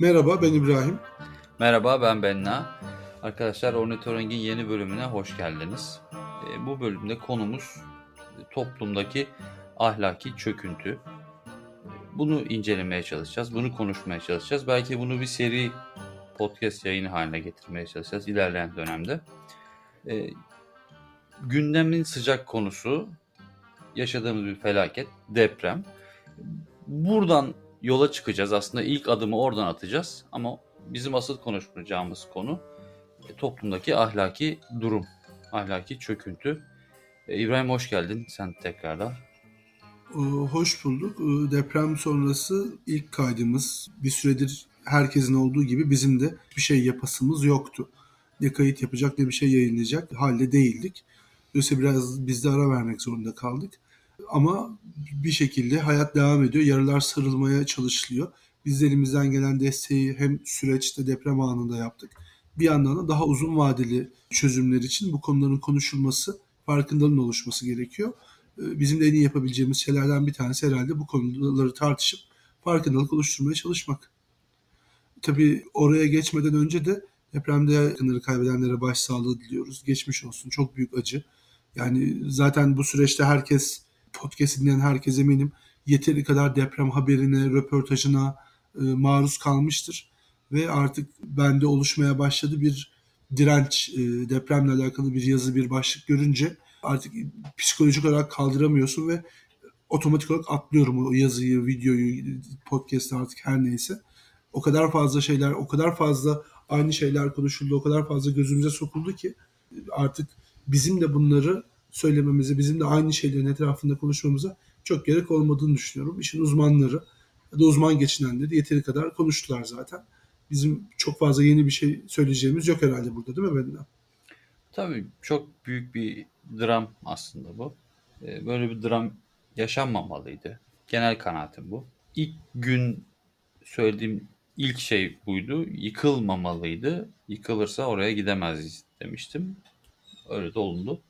Merhaba ben İbrahim. Merhaba ben Benna. Arkadaşlar Ornitoring'in yeni bölümüne hoş geldiniz. E, bu bölümde konumuz toplumdaki ahlaki çöküntü. Bunu incelemeye çalışacağız, bunu konuşmaya çalışacağız. Belki bunu bir seri podcast yayını haline getirmeye çalışacağız ilerleyen dönemde. E, gündemin sıcak konusu yaşadığımız bir felaket, deprem. Buradan yola çıkacağız. Aslında ilk adımı oradan atacağız. Ama bizim asıl konuşacağımız konu e, toplumdaki ahlaki durum, ahlaki çöküntü. E, İbrahim hoş geldin sen tekrardan. Ee, hoş bulduk. Ee, deprem sonrası ilk kaydımız. Bir süredir herkesin olduğu gibi bizim de bir şey yapasımız yoktu. Ne kayıt yapacak ne bir şey yayınlayacak halde değildik. Dolayısıyla biraz biz de ara vermek zorunda kaldık. Ama bir şekilde hayat devam ediyor. Yaralar sarılmaya çalışılıyor. Biz de elimizden gelen desteği hem süreçte deprem anında yaptık. Bir yandan da daha uzun vadeli çözümler için bu konuların konuşulması, farkındalığın oluşması gerekiyor. Ee, bizim de en iyi yapabileceğimiz şeylerden bir tanesi herhalde bu konuları tartışıp farkındalık oluşturmaya çalışmak. Tabii oraya geçmeden önce de depremde yakınları kaybedenlere başsağlığı diliyoruz. Geçmiş olsun. Çok büyük acı. Yani zaten bu süreçte herkes podcast dinleyen herkes eminim yeteri kadar deprem haberine, röportajına e, maruz kalmıştır. Ve artık bende oluşmaya başladı bir direnç, e, depremle alakalı bir yazı, bir başlık görünce artık psikolojik olarak kaldıramıyorsun ve otomatik olarak atlıyorum o yazıyı, videoyu, podcast'ı artık her neyse. O kadar fazla şeyler, o kadar fazla aynı şeyler konuşuldu, o kadar fazla gözümüze sokuldu ki artık bizim de bunları söylememize, bizim de aynı şeylerin etrafında konuşmamıza çok gerek olmadığını düşünüyorum. İşin uzmanları ya da uzman geçinenleri yeteri kadar konuştular zaten. Bizim çok fazla yeni bir şey söyleyeceğimiz yok herhalde burada değil mi Bedna? Tabii çok büyük bir dram aslında bu. Ee, böyle bir dram yaşanmamalıydı. Genel kanaatim bu. İlk gün söylediğim ilk şey buydu. Yıkılmamalıydı. Yıkılırsa oraya gidemez demiştim. Öyle de olundu.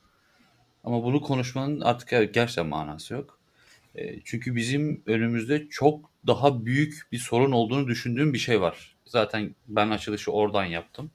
Ama bunu konuşmanın artık gerçekten manası yok. E, çünkü bizim önümüzde çok daha büyük bir sorun olduğunu düşündüğüm bir şey var. Zaten ben açılışı oradan yaptım.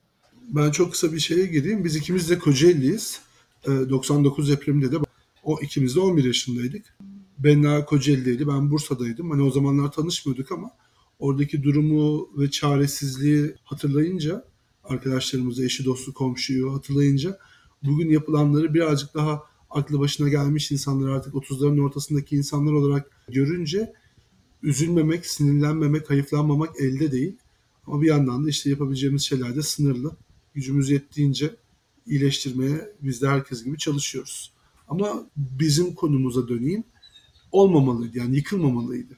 Ben çok kısa bir şeye gireyim. Biz ikimiz de Kocaeli'yiz. E, 99 depreminde de o ikimiz de 11 yaşındaydık. Benna Kocaeli'deydi, ben Bursa'daydım. Hani o zamanlar tanışmıyorduk ama oradaki durumu ve çaresizliği hatırlayınca, arkadaşlarımızı, eşi, dostu, komşuyu hatırlayınca bugün yapılanları birazcık daha aklı başına gelmiş insanlar artık 30'ların ortasındaki insanlar olarak görünce üzülmemek, sinirlenmemek, hayıflanmamak elde değil. Ama bir yandan da işte yapabileceğimiz şeyler de sınırlı. Gücümüz yettiğince iyileştirmeye biz de herkes gibi çalışıyoruz. Ama bizim konumuza döneyim. Olmamalıydı yani yıkılmamalıydı.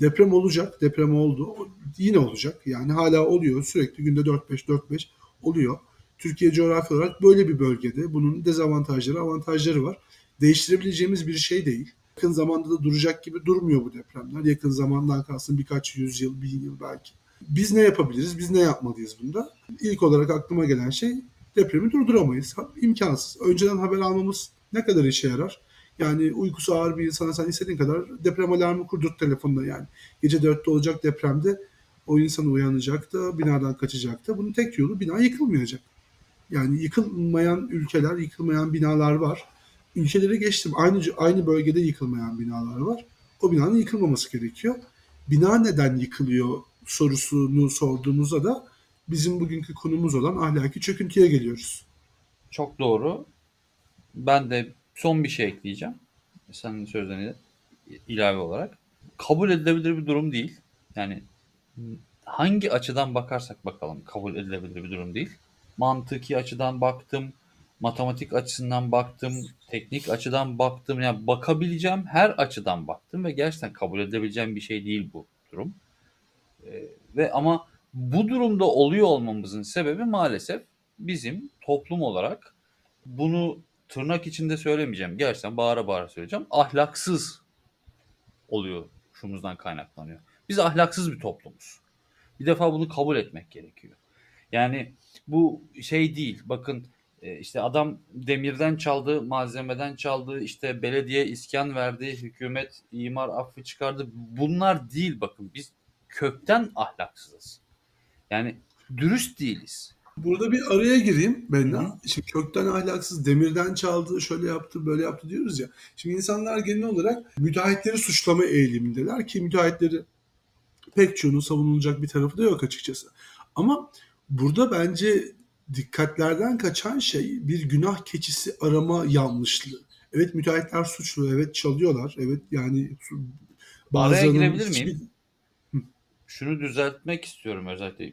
Deprem olacak, deprem oldu. Yine olacak. Yani hala oluyor. Sürekli günde 4-5-4-5 oluyor. Türkiye coğrafi olarak böyle bir bölgede. Bunun dezavantajları, avantajları var. Değiştirebileceğimiz bir şey değil. Yakın zamanda da duracak gibi durmuyor bu depremler. Yakın zamandan kalsın birkaç yüzyıl, bin yıl belki. Biz ne yapabiliriz? Biz ne yapmalıyız bunda? İlk olarak aklıma gelen şey depremi durduramayız. İmkansız. Önceden haber almamız ne kadar işe yarar? Yani uykusu ağır bir insana sen istediğin kadar deprem alarmı kurdurt telefonda yani. Gece dörtte olacak depremde o insan uyanacak da binadan kaçacak da. Bunun tek yolu bina yıkılmayacak. Yani yıkılmayan ülkeler, yıkılmayan binalar var. Ülkeleri geçtim. Aynı aynı bölgede yıkılmayan binalar var. O binanın yıkılmaması gerekiyor. Bina neden yıkılıyor sorusunu sorduğumuzda da bizim bugünkü konumuz olan ahlaki çöküntüye geliyoruz. Çok doğru. Ben de son bir şey ekleyeceğim. Senin sözlerine ilave olarak. Kabul edilebilir bir durum değil. Yani hangi açıdan bakarsak bakalım kabul edilebilir bir durum değil mantıki açıdan baktım, matematik açısından baktım, teknik açıdan baktım. Yani bakabileceğim her açıdan baktım ve gerçekten kabul edebileceğim bir şey değil bu durum. Ee, ve ama bu durumda oluyor olmamızın sebebi maalesef bizim toplum olarak bunu tırnak içinde söylemeyeceğim. Gerçekten bağıra bağıra söyleyeceğim. Ahlaksız oluyor şumuzdan kaynaklanıyor. Biz ahlaksız bir toplumuz. Bir defa bunu kabul etmek gerekiyor. Yani bu şey değil. Bakın e, işte adam demirden çaldı, malzemeden çaldı, işte belediye iskan verdi, hükümet imar affı çıkardı. Bunlar değil bakın. Biz kökten ahlaksızız. Yani dürüst değiliz. Burada bir araya gireyim Hı hı. Benna. Şimdi kökten ahlaksız, demirden çaldı, şöyle yaptı, böyle yaptı diyoruz ya. Şimdi insanlar genel olarak müteahhitleri suçlama eğilimindeler ki müteahhitleri pek çoğunun savunulacak bir tarafı da yok açıkçası. Ama burada bence dikkatlerden kaçan şey bir günah keçisi arama yanlışlığı. Evet müteahhitler suçlu, evet çalıyorlar, evet yani su- Araya bazılarının girebilir hiçbir... miyim? Şunu düzeltmek istiyorum özellikle.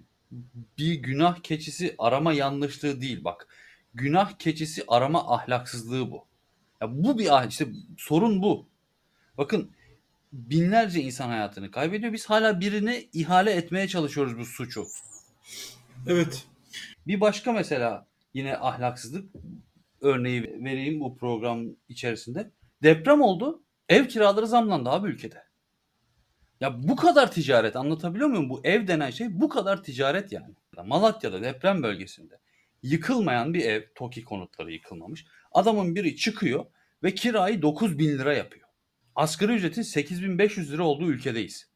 Bir günah keçisi arama yanlışlığı değil bak. Günah keçisi arama ahlaksızlığı bu. Ya bu bir ah- işte sorun bu. Bakın binlerce insan hayatını kaybediyor. Biz hala birine ihale etmeye çalışıyoruz bu suçu. Evet, Bir başka mesela yine ahlaksızlık örneği vereyim bu program içerisinde. Deprem oldu. Ev kiraları zamlandı abi ülkede. Ya bu kadar ticaret anlatabiliyor muyum? Bu ev denen şey bu kadar ticaret yani. Malatya'da deprem bölgesinde yıkılmayan bir ev, TOKİ konutları yıkılmamış. Adamın biri çıkıyor ve kirayı 9 bin lira yapıyor. Asgari ücretin 8500 lira olduğu ülkedeyiz.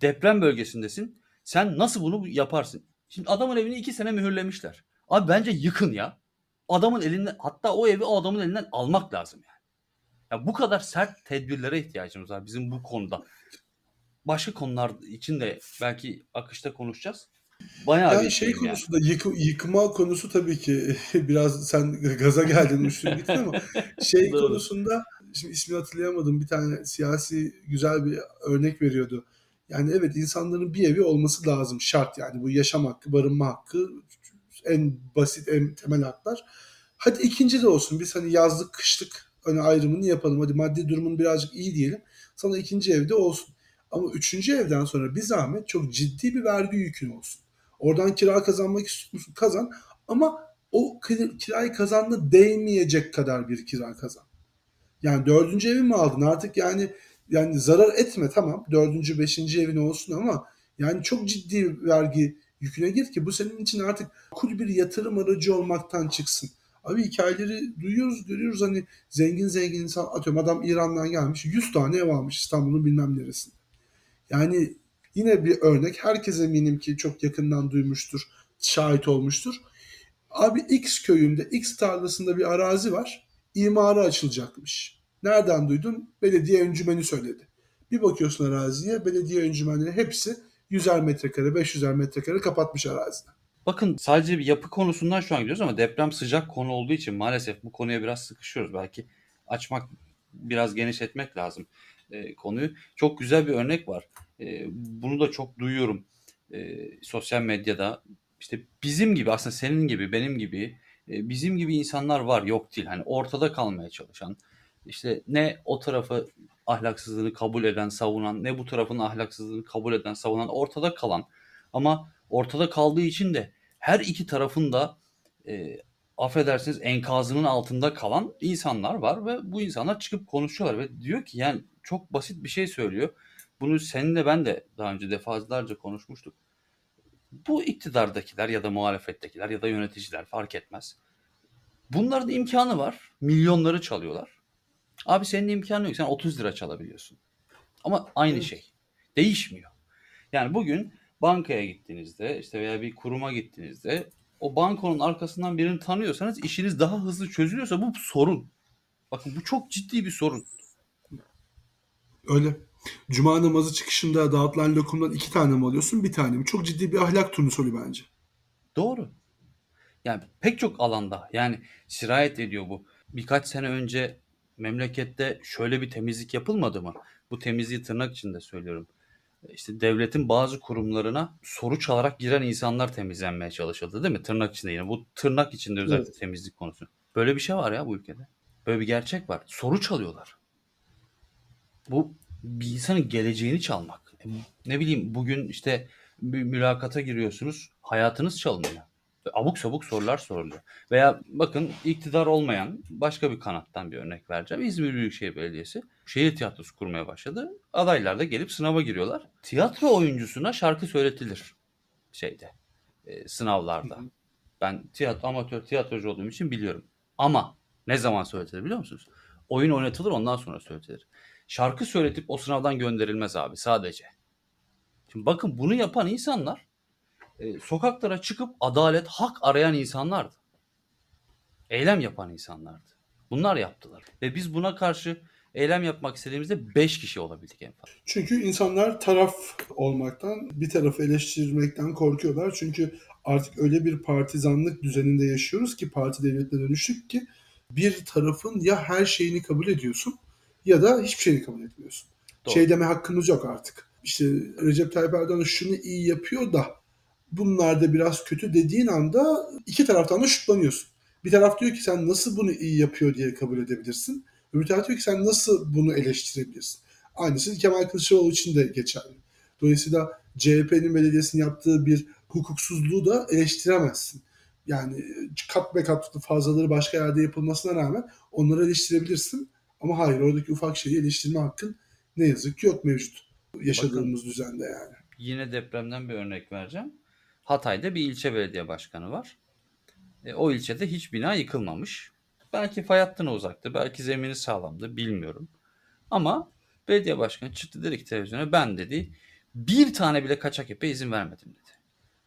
Deprem bölgesindesin. Sen nasıl bunu yaparsın? Şimdi adamın evini 2 sene mühürlemişler. Abi bence yıkın ya. Adamın elinden hatta o evi o adamın elinden almak lazım yani. Ya bu kadar sert tedbirlere ihtiyacımız var bizim bu konuda. Başka konular için de belki akışta konuşacağız. Bayağı Yani bir şey yani. konusunda yıkı, yıkma konusu tabii ki biraz sen gaza geldin uçtun gittin ama şey konusunda şimdi ismini hatırlayamadım bir tane siyasi güzel bir örnek veriyordu. Yani evet insanların bir evi olması lazım şart yani bu yaşam hakkı, barınma hakkı en basit en temel haklar. Hadi ikinci de olsun biz hani yazlık kışlık hani ayrımını yapalım. Hadi maddi durumun birazcık iyi diyelim. Sana ikinci evde olsun. Ama üçüncü evden sonra bir zahmet çok ciddi bir vergi yükün olsun. Oradan kira kazanmak istiyorsun kazan ama o kir- kirayı kazanma değmeyecek kadar bir kira kazan. Yani dördüncü evi mi aldın artık yani yani zarar etme tamam dördüncü beşinci evin olsun ama yani çok ciddi vergi yüküne gir ki bu senin için artık kul bir yatırım aracı olmaktan çıksın. Abi hikayeleri duyuyoruz görüyoruz hani zengin zengin insan atıyorum adam İran'dan gelmiş 100 tane ev almış İstanbul'un bilmem neresinde. Yani yine bir örnek. Herkes eminim ki çok yakından duymuştur, şahit olmuştur. Abi X köyünde, X tarlasında bir arazi var. İmara açılacakmış. Nereden duydun? Belediye öncümeni söyledi. Bir bakıyorsun araziye, belediye öncümenleri hepsi 100'er metrekare, 500'er metrekare kapatmış arazide. Bakın sadece bir yapı konusundan şu an gidiyoruz ama deprem sıcak konu olduğu için maalesef bu konuya biraz sıkışıyoruz. Belki açmak, biraz genişletmek lazım e, konuyu. Çok güzel bir örnek var. E, bunu da çok duyuyorum e, sosyal medyada. İşte bizim gibi aslında senin gibi, benim gibi, e, bizim gibi insanlar var yok değil. Hani ortada kalmaya çalışan, işte ne o tarafı ahlaksızlığını kabul eden, savunan, ne bu tarafın ahlaksızlığını kabul eden, savunan ortada kalan ama ortada kaldığı için de her iki tarafın da e, affedersiniz enkazının altında kalan insanlar var ve bu insanlar çıkıp konuşuyorlar ve diyor ki yani çok basit bir şey söylüyor. Bunu seninle ben de daha önce defalarca konuşmuştuk. Bu iktidardakiler ya da muhalefettekiler ya da yöneticiler fark etmez. Bunların imkanı var. Milyonları çalıyorlar. Abi senin imkanı yok. Sen 30 lira çalabiliyorsun. Ama aynı Evet. şey. Değişmiyor. Yani bugün bankaya gittiğinizde işte veya bir kuruma gittiğinizde o bankonun arkasından birini tanıyorsanız işiniz daha hızlı çözülüyorsa bu sorun. Bakın bu çok ciddi bir sorun. Öyle. Cuma namazı çıkışında dağıtılan lokumdan iki tane mi alıyorsun, bir tane mi? Çok ciddi bir ahlak turnusolu bence. Doğru. Yani pek çok alanda yani sirayet ediyor bu. Birkaç sene önce memlekette şöyle bir temizlik yapılmadı mı? Bu temizliği tırnak içinde söylüyorum. İşte devletin bazı kurumlarına soru çalarak giren insanlar temizlenmeye çalışıldı değil mi? Tırnak içinde yine. Bu tırnak içinde özellikle Evet. temizlik konusu. Böyle bir şey var ya bu ülkede. Böyle bir gerçek var. Soru çalıyorlar. Bu bir insanın geleceğini çalmak. E, Ne bileyim bugün işte bir mülakata giriyorsunuz. Hayatınız çalınıyor. Abuk sabuk sorular soruluyor. Veya bakın iktidar olmayan başka bir kanattan bir örnek vereceğim. İzmir Büyükşehir Belediyesi şehir tiyatrosu kurmaya başladı. Adaylar da gelip sınava giriyorlar. Tiyatro oyuncusuna şarkı söyletilir şeyde e, sınavlarda. Ben tiyatro, amatör tiyatrocu olduğum için biliyorum. Ama ne zaman söyletilir biliyor musunuz? Oyun oynatılır ondan sonra söyletilir. Şarkı söyletip o sınavdan gönderilmez abi sadece. Şimdi bakın bunu yapan insanlar e, sokaklara çıkıp adalet, hak arayan insanlardı. Eylem yapan insanlardı. Bunlar yaptılar. Ve biz buna karşı eylem yapmak istediğimizde 5 kişi olabildik en fazla. Çünkü insanlar taraf olmaktan, bir tarafı eleştirmekten korkuyorlar. Çünkü artık öyle bir partizanlık düzeninde yaşıyoruz ki parti devletine dönüştük ki bir tarafın ya her şeyini kabul ediyorsun ya da hiçbir şeyini kabul etmiyorsun. Doğru. Şey deme hakkımız yok artık. İşte Recep Tayyip Erdoğan şunu iyi yapıyor da bunlar da biraz kötü dediğin anda iki taraftan da şutlanıyorsun. Bir taraf diyor ki sen nasıl bunu iyi yapıyor diye kabul edebilirsin. Öbür taraf diyor ki sen nasıl bunu eleştirebilirsin. Aynısı Kemal Kılıçdaroğlu için de geçerli. Dolayısıyla CHP'nin belediyesinin yaptığı bir hukuksuzluğu da eleştiremezsin. Yani kat be kat fazlaları başka yerde yapılmasına rağmen onları eleştirebilirsin. Ama hayır oradaki ufak şeyi eleştirme hakkın ne yazık ki yok mevcut yaşadığımız Bakın. düzende yani. Yine depremden bir örnek vereceğim. Hatay'da bir ilçe belediye başkanı var. E, o ilçede hiç bina yıkılmamış. Belki fay hattına uzaktı, belki zemini sağlamdı bilmiyorum. Ama belediye başkanı çıktı dedi ki televizyona ben dedi bir tane bile kaçak yapıya izin vermedim dedi.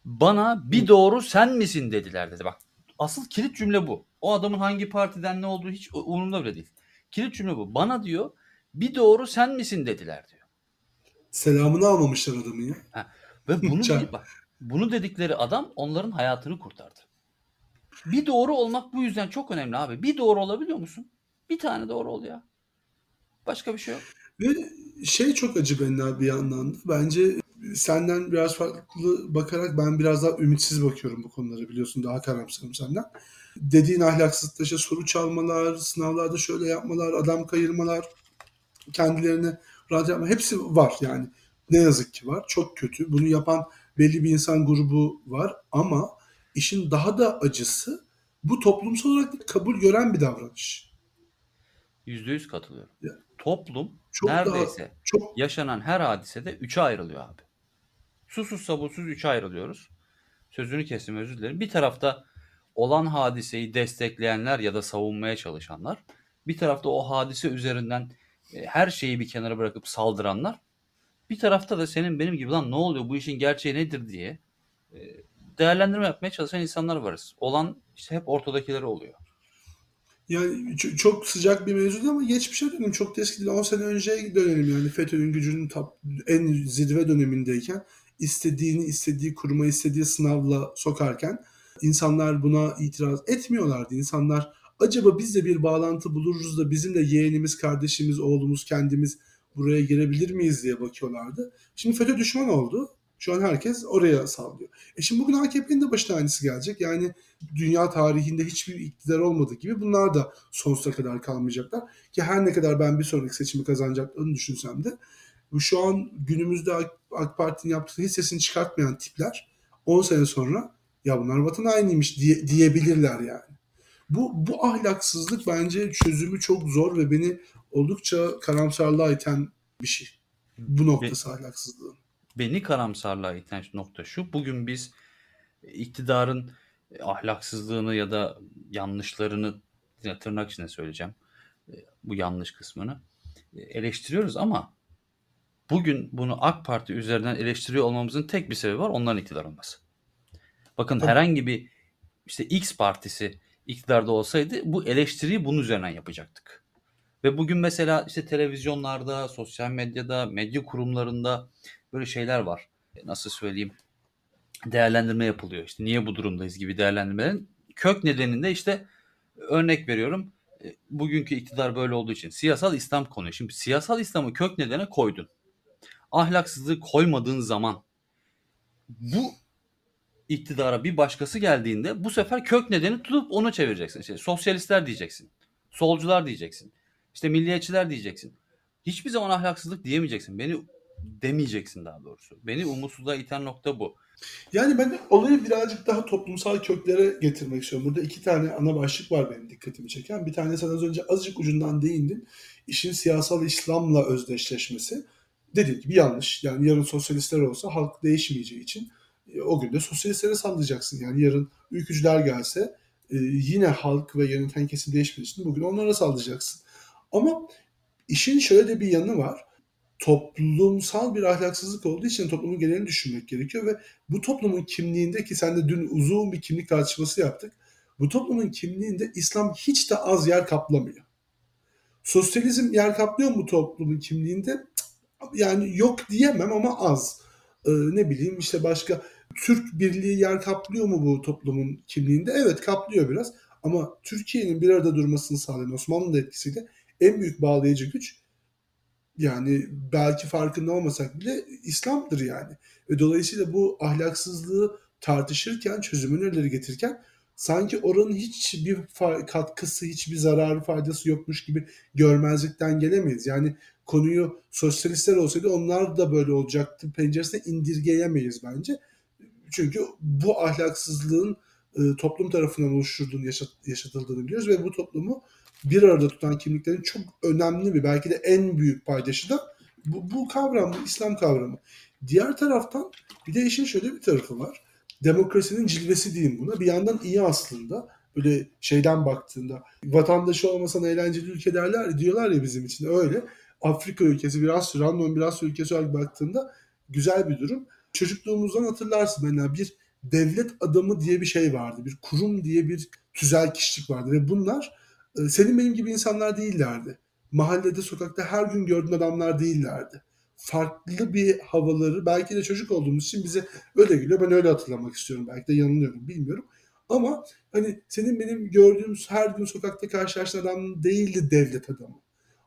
Bana bir doğru sen misin dediler dedi. Bak asıl kilit cümle bu. O adamın hangi partiden ne olduğu hiç umurumda bile değil. Kilit cümle bu. Bana diyor bir doğru sen misin dediler diyor. Selamını almamışlar adamın ya. Ve bunu bak bunu dedikleri adam onların hayatını kurtardı. Bir doğru olmak bu yüzden çok önemli abi. Bir doğru olabiliyor musun? Bir tane doğru ol ya. Başka bir şey yok. Ve şey çok acı Benna bir yandan da. Bence senden biraz farklı bakarak ben biraz daha ümitsiz bakıyorum bu konulara biliyorsun daha karamsarım senden. Dediğin ahlaksızlıkta işte soru çalmalar, sınavlarda şöyle yapmalar, adam kayırmalar, kendilerini rahat yapma hepsi var yani. Ne yazık ki var. Çok kötü. Bunu yapan belli bir insan grubu var ama işin daha da acısı bu toplumsal olarak kabul gören bir davranış. Yüzde yüz katılıyorum. Ya. Toplum Çok daha neredeyse çok yaşanan her hadisede üçe ayrılıyor abi. Susuz sabırsız üçe ayrılıyoruz. Sözünü kestim özür dilerim. Bir tarafta olan hadiseyi destekleyenler ya da savunmaya çalışanlar. Bir tarafta o hadise üzerinden e, her şeyi bir kenara bırakıp saldıranlar. Bir tarafta da senin benim gibi lan ne oluyor bu işin gerçeği nedir diye e, değerlendirme yapmaya çalışan insanlar varız. Olan işte hep ortadakileri oluyor. Yani çok sıcak bir mevzu ama geçmişe dönelim. Çok da eski değil. 10 sene önceye dönelim yani. FETÖ'nün gücünün tap, en zirve dönemindeyken istediğini istediği kuruma istediği sınavla sokarken insanlar buna itiraz etmiyorlardı. İnsanlar acaba biz de bir bağlantı buluruz da bizim de yeğenimiz, kardeşimiz, oğlumuz, kendimiz buraya girebilir miyiz diye bakıyorlardı. Şimdi FETÖ düşman oldu. Şu an herkes oraya sallıyor. E şimdi bugün AKP'nin de başına aynısı gelecek. Yani dünya tarihinde hiçbir iktidar olmadığı gibi bunlar da sonsuza kadar kalmayacaklar. Ki her ne kadar ben bir sonraki seçimi kazanacaklarını düşünsem de şu an günümüzde AK, Parti'nin yaptığı hiç sesini çıkartmayan tipler 10 sene sonra ya bunlar vatan hainiymiş diye, diyebilirler yani. Bu, bu ahlaksızlık bence çözümü çok zor ve beni oldukça karamsarlığa iten bir şey. Bu noktası ahlaksızlığın. beni karamsarlığa iten nokta şu. Bugün biz iktidarın ahlaksızlığını ya da yanlışlarını yine tırnak içinde söyleyeceğim. e, Bu yanlış kısmını e, eleştiriyoruz ama bugün bunu AK Parti üzerinden eleştiriyor olmamızın tek bir sebebi var. Onların iktidar olması. Bakın Tabii. herhangi bir işte X partisi iktidarda olsaydı bu eleştiriyi bunun üzerinden yapacaktık. Ve bugün mesela işte televizyonlarda, sosyal medyada, medya kurumlarında böyle şeyler var. E, Nasıl söyleyeyim? Değerlendirme yapılıyor. İşte niye bu durumdayız gibi değerlendirmelerin kök nedeninde işte örnek veriyorum. e, Bugünkü iktidar böyle olduğu için siyasal İslam konuyor. Şimdi siyasal İslam'ı kök nedene koydun. Ahlaksızlığı koymadığın zaman bu iktidara bir başkası geldiğinde bu sefer kök nedeni tutup onu çevireceksin. İşte sosyalistler diyeceksin. Solcular diyeceksin. İşte milliyetçiler diyeceksin. Hiçbir zaman ahlaksızlık diyemeyeceksin. Beni demeyeceksin daha doğrusu. Beni umutsuzluğa iten nokta bu. Yani ben olayı birazcık daha toplumsal köklere getirmek istiyorum. Burada iki tane ana başlık var benim dikkatimi çeken. Bir tanesi az önce azıcık ucundan değindin. İşin siyasal İslam'la özdeşleşmesi. Dedik gibi yanlış. Yani yarın sosyalistler olsa halk değişmeyeceği için e, o gün de sosyalistlere sallayacaksın. Yani yarın ülkücüler gelse e, yine halk ve yöneten kesim değişmediği için bugün onlara sallayacaksın. Ama işin şöyle de bir yanı var. toplumsal bir ahlaksızlık olduğu için toplumun genelini düşünmek gerekiyor ve bu toplumun kimliğinde ki sen de dün uzun bir kimlik tartışması yaptık. Bu toplumun kimliğinde İslam hiç de az yer kaplamıyor. Sosyalizm yer kaplıyor mu toplumun kimliğinde? Yani yok diyemem ama az. Ee, ne bileyim işte başka Türk birliği yer kaplıyor mu bu toplumun kimliğinde? Evet kaplıyor biraz. Ama Türkiye'nin bir arada durmasını sağlayan Osmanlı'nın etkisiyle en büyük bağlayıcı güç yani belki farkında olmasak bile İslam'dır yani. Ve dolayısıyla bu ahlaksızlığı tartışırken, çözüm önerileri getirirken sanki oranın hiçbir katkısı, hiçbir zararı, faydası yokmuş gibi görmezlikten gelemeyiz. Yani konuyu sosyalistler olsaydı onlar da böyle olacaktı penceresine indirgeyemeyiz bence. Çünkü bu ahlaksızlığın e, toplum tarafından oluşturduğunu, yaşat, yaşatıldığını biliyoruz ve bu toplumu bir arada tutan kimliklerin çok önemli bir belki de en büyük paydaşı da bu, bu kavram, bu İslam kavramı. Diğer taraftan bir de işin şöyle bir tarafı var. Demokrasinin cilvesi diyeyim buna. Bir yandan iyi aslında. Böyle şeyden baktığında vatandaşı olmasan eğlenceli ülke derler diyorlar ya bizim için öyle. Afrika ülkesi biraz random biraz ülkesi olarak baktığında güzel bir durum. Çocukluğumuzdan hatırlarsın mesela bir devlet adamı diye bir şey vardı. Bir kurum diye bir tüzel kişilik vardı ve bunlar senin benim gibi insanlar değillerdi. Mahallede, sokakta her gün gördüğün adamlar değillerdi. Farklı bir havaları, belki de çocuk olduğumuz için bize öyle geliyor. Ben öyle hatırlamak istiyorum. Belki de yanılıyorum, bilmiyorum. Ama hani senin benim gördüğümüz her gün sokakta karşılaştığın adam değildi devlet adamı.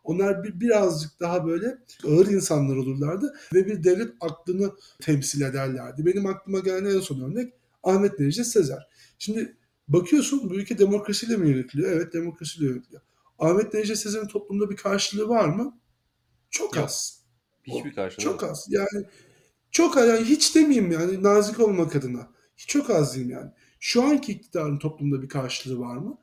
Onlar bir, birazcık daha böyle ağır insanlar olurlardı ve bir devlet aklını temsil ederlerdi. Benim aklıma gelen en son örnek Ahmet Necdet Sezer. Şimdi bakıyorsun bu ülke demokrasiyle mi yönetiliyor? Evet demokrasiyle yönetiliyor. Ahmet Necdet Sezer'in toplumda bir karşılığı var mı? Çok Yok. az. Hiçbir karşılığı Çok az. Yani çok az. Yani hiç demeyeyim yani nazik olmak adına. Hiç çok az diyeyim yani. Şu anki iktidarın toplumda bir karşılığı var mı?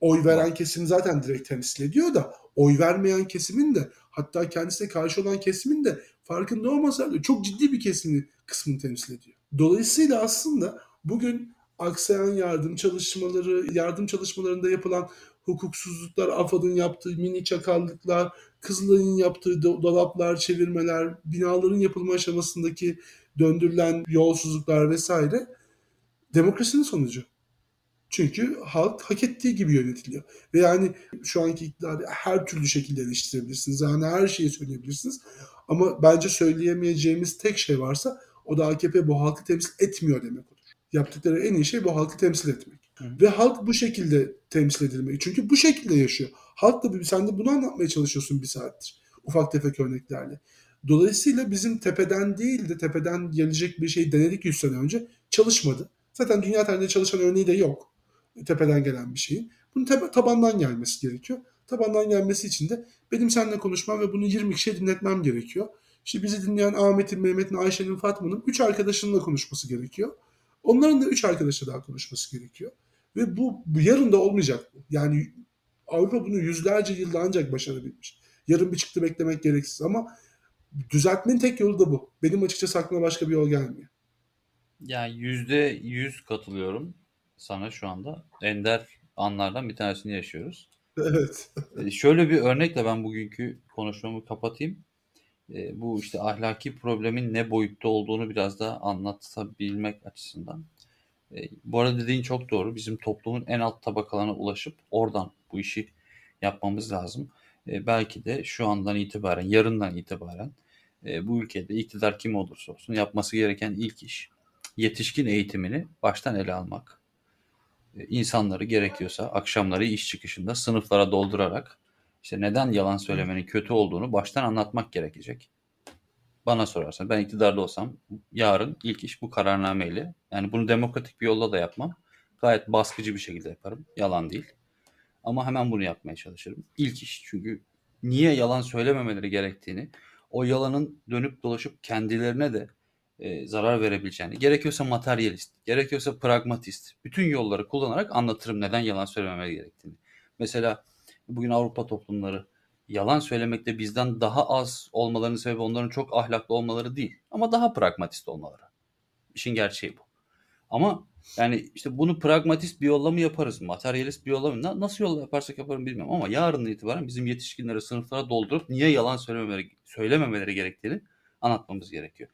Oy veren kesim zaten direkt temsil ediyor da oy vermeyen kesimin de hatta kendisine karşı olan kesimin de farkında olmasa da çok ciddi bir kesimini kısmını temsil ediyor. Dolayısıyla aslında bugün aksayan yardım çalışmaları, yardım çalışmalarında yapılan hukuksuzluklar, AFAD'ın yaptığı mini çakallıklar, Kızılay'ın yaptığı dolaplar, çevirmeler, binaların yapılma aşamasındaki döndürülen yolsuzluklar vesaire demokrasinin sonucu. Çünkü halk hak ettiği gibi yönetiliyor. Ve yani şu anki iktidarı her türlü şekilde eleştirebilirsiniz. Yani her şeyi söyleyebilirsiniz. Ama bence söyleyemeyeceğimiz tek şey varsa o da AKP bu halkı temsil etmiyor demek. Yaptıkları en iyi şey bu halkı temsil etmek. Hı. Ve halk bu şekilde temsil edilmek. Çünkü bu şekilde yaşıyor. Halk da sen de bunu anlatmaya çalışıyorsun bir saattir. Ufak tefek örneklerle. Dolayısıyla bizim tepeden değil de tepeden gelecek bir şey denedik 100 sene önce. Çalışmadı. Zaten dünya tarihinde çalışan örneği de yok tepeden gelen bir şeyin. Bunun tepe, tabandan gelmesi gerekiyor. Tabandan gelmesi için de benim seninle konuşmam ve bunu 20 kişiye dinletmem gerekiyor. İşte bizi dinleyen Ahmet'in, Mehmet'in, Ayşe'nin, Fatma'nın 3 arkadaşınla konuşması gerekiyor. Onların da 3 arkadaşla daha konuşması gerekiyor. Ve bu, bu yarın da olmayacak. Yani Avrupa bunu yüzlerce yılda ancak başarabilmiş. Yarın bir çıktı beklemek gereksiz ama düzeltmenin tek yolu da bu. Benim açıkçası aklıma başka bir yol gelmiyor. Yani yüzde yüz katılıyorum sana şu anda. Ender anlardan bir tanesini yaşıyoruz. Evet. Ee, şöyle bir örnekle ben bugünkü konuşmamı kapatayım. Ee, bu işte ahlaki problemin ne boyutta olduğunu biraz daha anlatabilmek açısından. Ee, bu arada dediğin çok doğru. Bizim toplumun en alt tabakalarına ulaşıp oradan bu işi yapmamız lazım. belki de şu andan itibaren, yarından itibaren e, bu ülkede iktidar kim olursa olsun yapması gereken ilk iş yetişkin eğitimini baştan ele almak insanları gerekiyorsa akşamları iş çıkışında sınıflara doldurarak işte neden yalan söylemenin kötü olduğunu baştan anlatmak gerekecek. Bana sorarsan ben iktidarda olsam yarın ilk iş bu kararnameyle yani bunu demokratik bir yolla da yapmam. Gayet baskıcı bir şekilde yaparım. Yalan değil. Ama hemen bunu yapmaya çalışırım. İlk iş çünkü niye yalan söylememeleri gerektiğini o yalanın dönüp dolaşıp kendilerine de e, zarar verebileceğini, gerekiyorsa materyalist, gerekiyorsa pragmatist, bütün yolları kullanarak anlatırım neden yalan söylememeli gerektiğini. Mesela bugün Avrupa toplumları yalan söylemekte bizden daha az olmalarının sebebi onların çok ahlaklı olmaları değil ama daha pragmatist olmaları. İşin gerçeği bu. Ama Yani işte bunu pragmatist bir yolla mı yaparız? Materyalist bir yolla mı? Na- Nasıl yolla yaparsak yaparım bilmiyorum ama yarından itibaren bizim yetişkinleri sınıflara doldurup niye yalan söylememeleri, söylememeleri gerektiğini anlatmamız gerekiyor.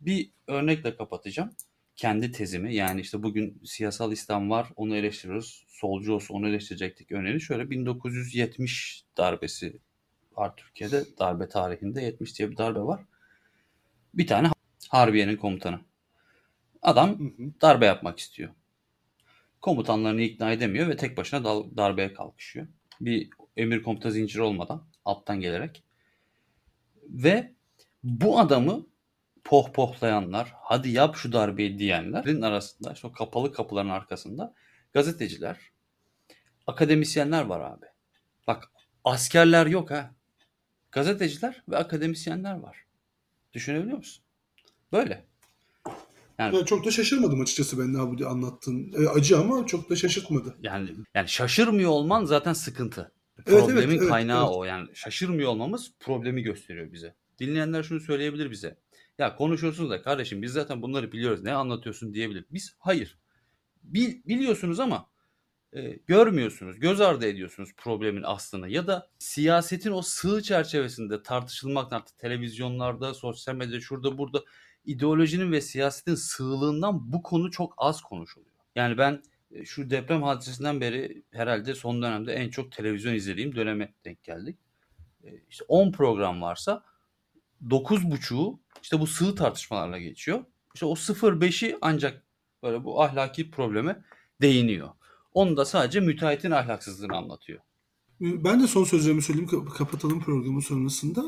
Bir örnekle kapatacağım. Kendi tezimi yani işte bugün siyasal İslam var onu eleştiriyoruz. Solcu olsa onu eleştirecektik örneğini. Şöyle 1970 darbesi var Türkiye'de. Darbe tarihinde 70 diye bir darbe var. Bir tane Harbiye'nin komutanı. Adam Hı hı. darbe yapmak istiyor. Komutanlarını ikna edemiyor ve tek başına darbeye kalkışıyor. Bir emir komuta zinciri olmadan alttan gelerek. Ve bu adamı pohpohlayanlar, hadi yap şu darbeyi diyenlerin arasında, işte o kapalı kapıların arkasında gazeteciler, akademisyenler var abi. Bak askerler yok ha. Gazeteciler ve akademisyenler var. Düşünebiliyor musun? Böyle. Yani Ya çok da şaşırmadım açıkçası ben daha bu anlattığın. E, acı ama çok da şaşırtmadı. Yani yani şaşırmıyor olman zaten sıkıntı. Evet, Problemin evet, evet, kaynağı evet. o. Yani şaşırmıyor olmamız problemi gösteriyor bize. Dinleyenler şunu söyleyebilir bize. Ya konuşuyorsunuz da kardeşim biz zaten bunları biliyoruz. Ne anlatıyorsun diyebilir. Biz hayır. Bil, biliyorsunuz ama e, görmüyorsunuz. Göz ardı ediyorsunuz problemin aslını. Ya da siyasetin o sığ çerçevesinde tartışılmaktan artık televizyonlarda, sosyal medyada, şurada burada ideolojinin ve siyasetin sığlığından bu konu çok az konuşuluyor. Yani ben e, şu deprem hadisesinden beri herhalde son dönemde en çok televizyon izlediğim döneme denk geldik. E, İşte 10 program varsa 9.5'u işte bu sığ tartışmalarla geçiyor. İşte o 0.5'i ancak böyle bu ahlaki probleme değiniyor. Onu da sadece müteahhitin ahlaksızlığını anlatıyor. Ben de son sözlerimi söyleyeyim kap- kapatalım programı sonrasında.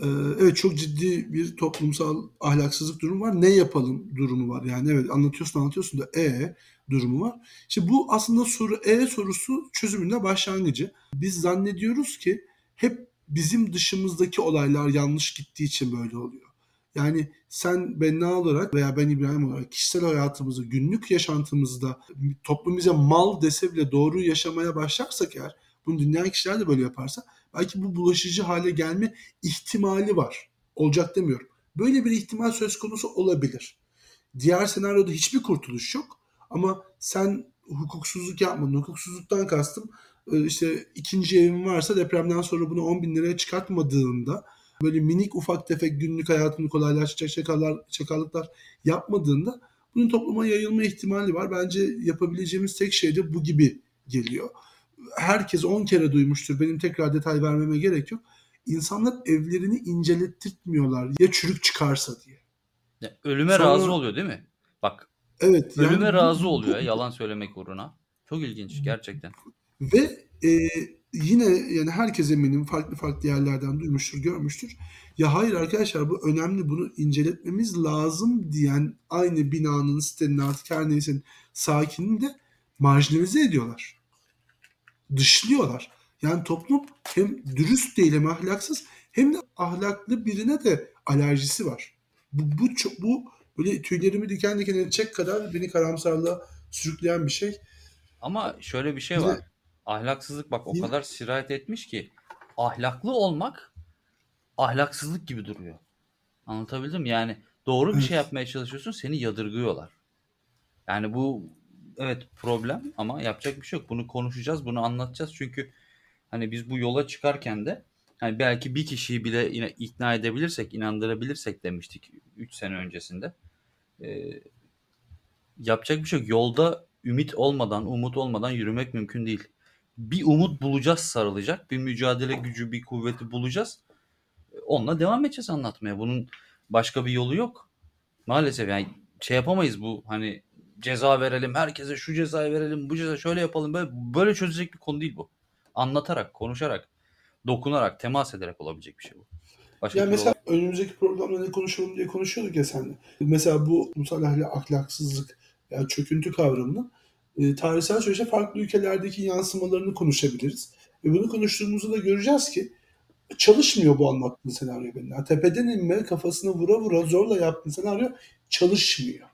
Ee, evet çok ciddi bir toplumsal ahlaksızlık durumu var. Ne yapalım durumu var. Yani evet anlatıyorsun anlatıyorsun da e durumu var. İşte bu aslında soru e sorusu çözümünde başlangıcı. Biz zannediyoruz ki hep bizim dışımızdaki olaylar yanlış gittiği için böyle oluyor. Yani sen Benna olarak veya ben İbrahim olarak kişisel hayatımızı, günlük yaşantımızda toplum bize mal dese bile doğru yaşamaya başlarsak eğer bunu dinleyen kişiler de böyle yaparsa belki bu bulaşıcı hale gelme ihtimali var. Olacak demiyorum. Böyle bir ihtimal söz konusu olabilir. Diğer senaryoda hiçbir kurtuluş yok. Ama sen hukuksuzluk yapmadın. Hukuksuzluktan kastım işte ikinci evin varsa depremden sonra bunu 10 bin liraya çıkartmadığında böyle minik ufak tefek günlük hayatını kolaylaştıracak çakallar, çakallıklar yapmadığında bunun topluma yayılma ihtimali var. Bence yapabileceğimiz tek şey de bu gibi geliyor herkes 10 kere duymuştur. Benim tekrar detay vermeme gerek yok. İnsanlar evlerini incelettirtmiyorlar ya çürük çıkarsa diye. Ya ölüme Sonra- razı oluyor değil mi? Bak Evet. ölüme yani razı oluyor bu- yalan söylemek uğruna. Çok ilginç gerçekten. Ve e, yine yani herkes eminim farklı farklı yerlerden duymuştur, görmüştür. Ya hayır arkadaşlar bu önemli bunu inceletmemiz lazım diyen aynı binanın, sitenin artık her neyse sakinini de marjinalize ediyorlar. Dışlıyorlar. Yani toplum hem dürüst değil hem ahlaksız hem de ahlaklı birine de alerjisi var. Bu, bu, çok, bu böyle tüylerimi diken diken edecek kadar beni karamsarlığa sürükleyen bir şey. Ama şöyle bir şey var. Ahlaksızlık bak o kadar sirayet etmiş ki ahlaklı olmak ahlaksızlık gibi duruyor. Anlatabildim mi? Yani doğru bir şey yapmaya çalışıyorsun seni yadırgıyorlar. Yani bu evet problem ama yapacak bir şey yok. Bunu konuşacağız, bunu anlatacağız. Çünkü hani biz bu yola çıkarken de hani belki bir kişiyi bile yine ikna edebilirsek, inandırabilirsek demiştik 3 sene öncesinde. Ee, yapacak bir şey yok. Yolda ümit olmadan, umut olmadan yürümek mümkün değil. Bir umut bulacağız sarılacak. Bir mücadele gücü, bir kuvveti bulacağız. Onunla devam edeceğiz anlatmaya. Bunun başka bir yolu yok. Maalesef yani şey yapamayız bu hani ceza verelim, herkese şu cezayı verelim, bu ceza şöyle yapalım. Böyle, böyle çözecek bir konu değil bu. Anlatarak, konuşarak, dokunarak, temas ederek olabilecek bir şey bu. Başka Ya türlü mesela önümüzdeki programda ne konuşalım diye konuşuyorduk ya seninle. Mesela bu toplumsal ahlak, ahlaksızlık yani çöküntü kavramının e, tarihsel süreçte farklı ülkelerdeki yansımalarını konuşabiliriz. Ve bunu konuştuğumuzda da göreceğiz ki çalışmıyor bu anlattığın senaryo benim. Yani tepeden inme, kafasını vura vura zorla yaptığın senaryo çalışmıyor.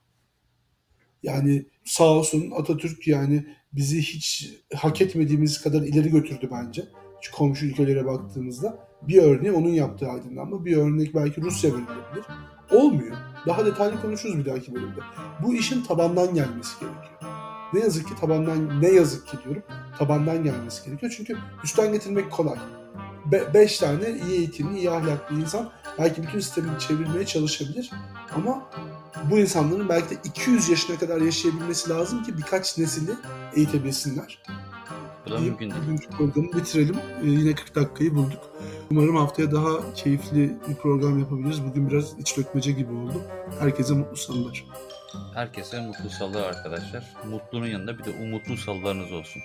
Yani sağ olsun Atatürk yani bizi hiç hak etmediğimiz kadar ileri götürdü bence. Şu komşu ülkelere baktığımızda bir örneği onun yaptığı aydınlanma, bir örnek belki Rusya verilebilir. Olmuyor. Daha detaylı konuşuruz bir dahaki bölümde. Bu işin tabandan gelmesi gerekiyor. Ne yazık ki tabandan ne yazık ki diyorum tabandan gelmesi gerekiyor. Çünkü üstten getirmek kolay. Be- beş tane iyi eğitimli, iyi ahlaklı insan belki bütün sistemi çevirmeye çalışabilir. Ama bu insanların belki de 200 yaşına kadar yaşayabilmesi lazım ki birkaç nesili eğitebilsinler. Bu da mümkün değil. Bugünkü programı bitirelim. Ee, yine 40 dakikayı bulduk. Umarım haftaya daha keyifli bir program yapabiliriz. Bugün biraz iç dökmece gibi oldu. Herkese mutlu salılar. Herkese mutlu salılar arkadaşlar. Mutlunun yanında bir de umutlu salılarınız olsun.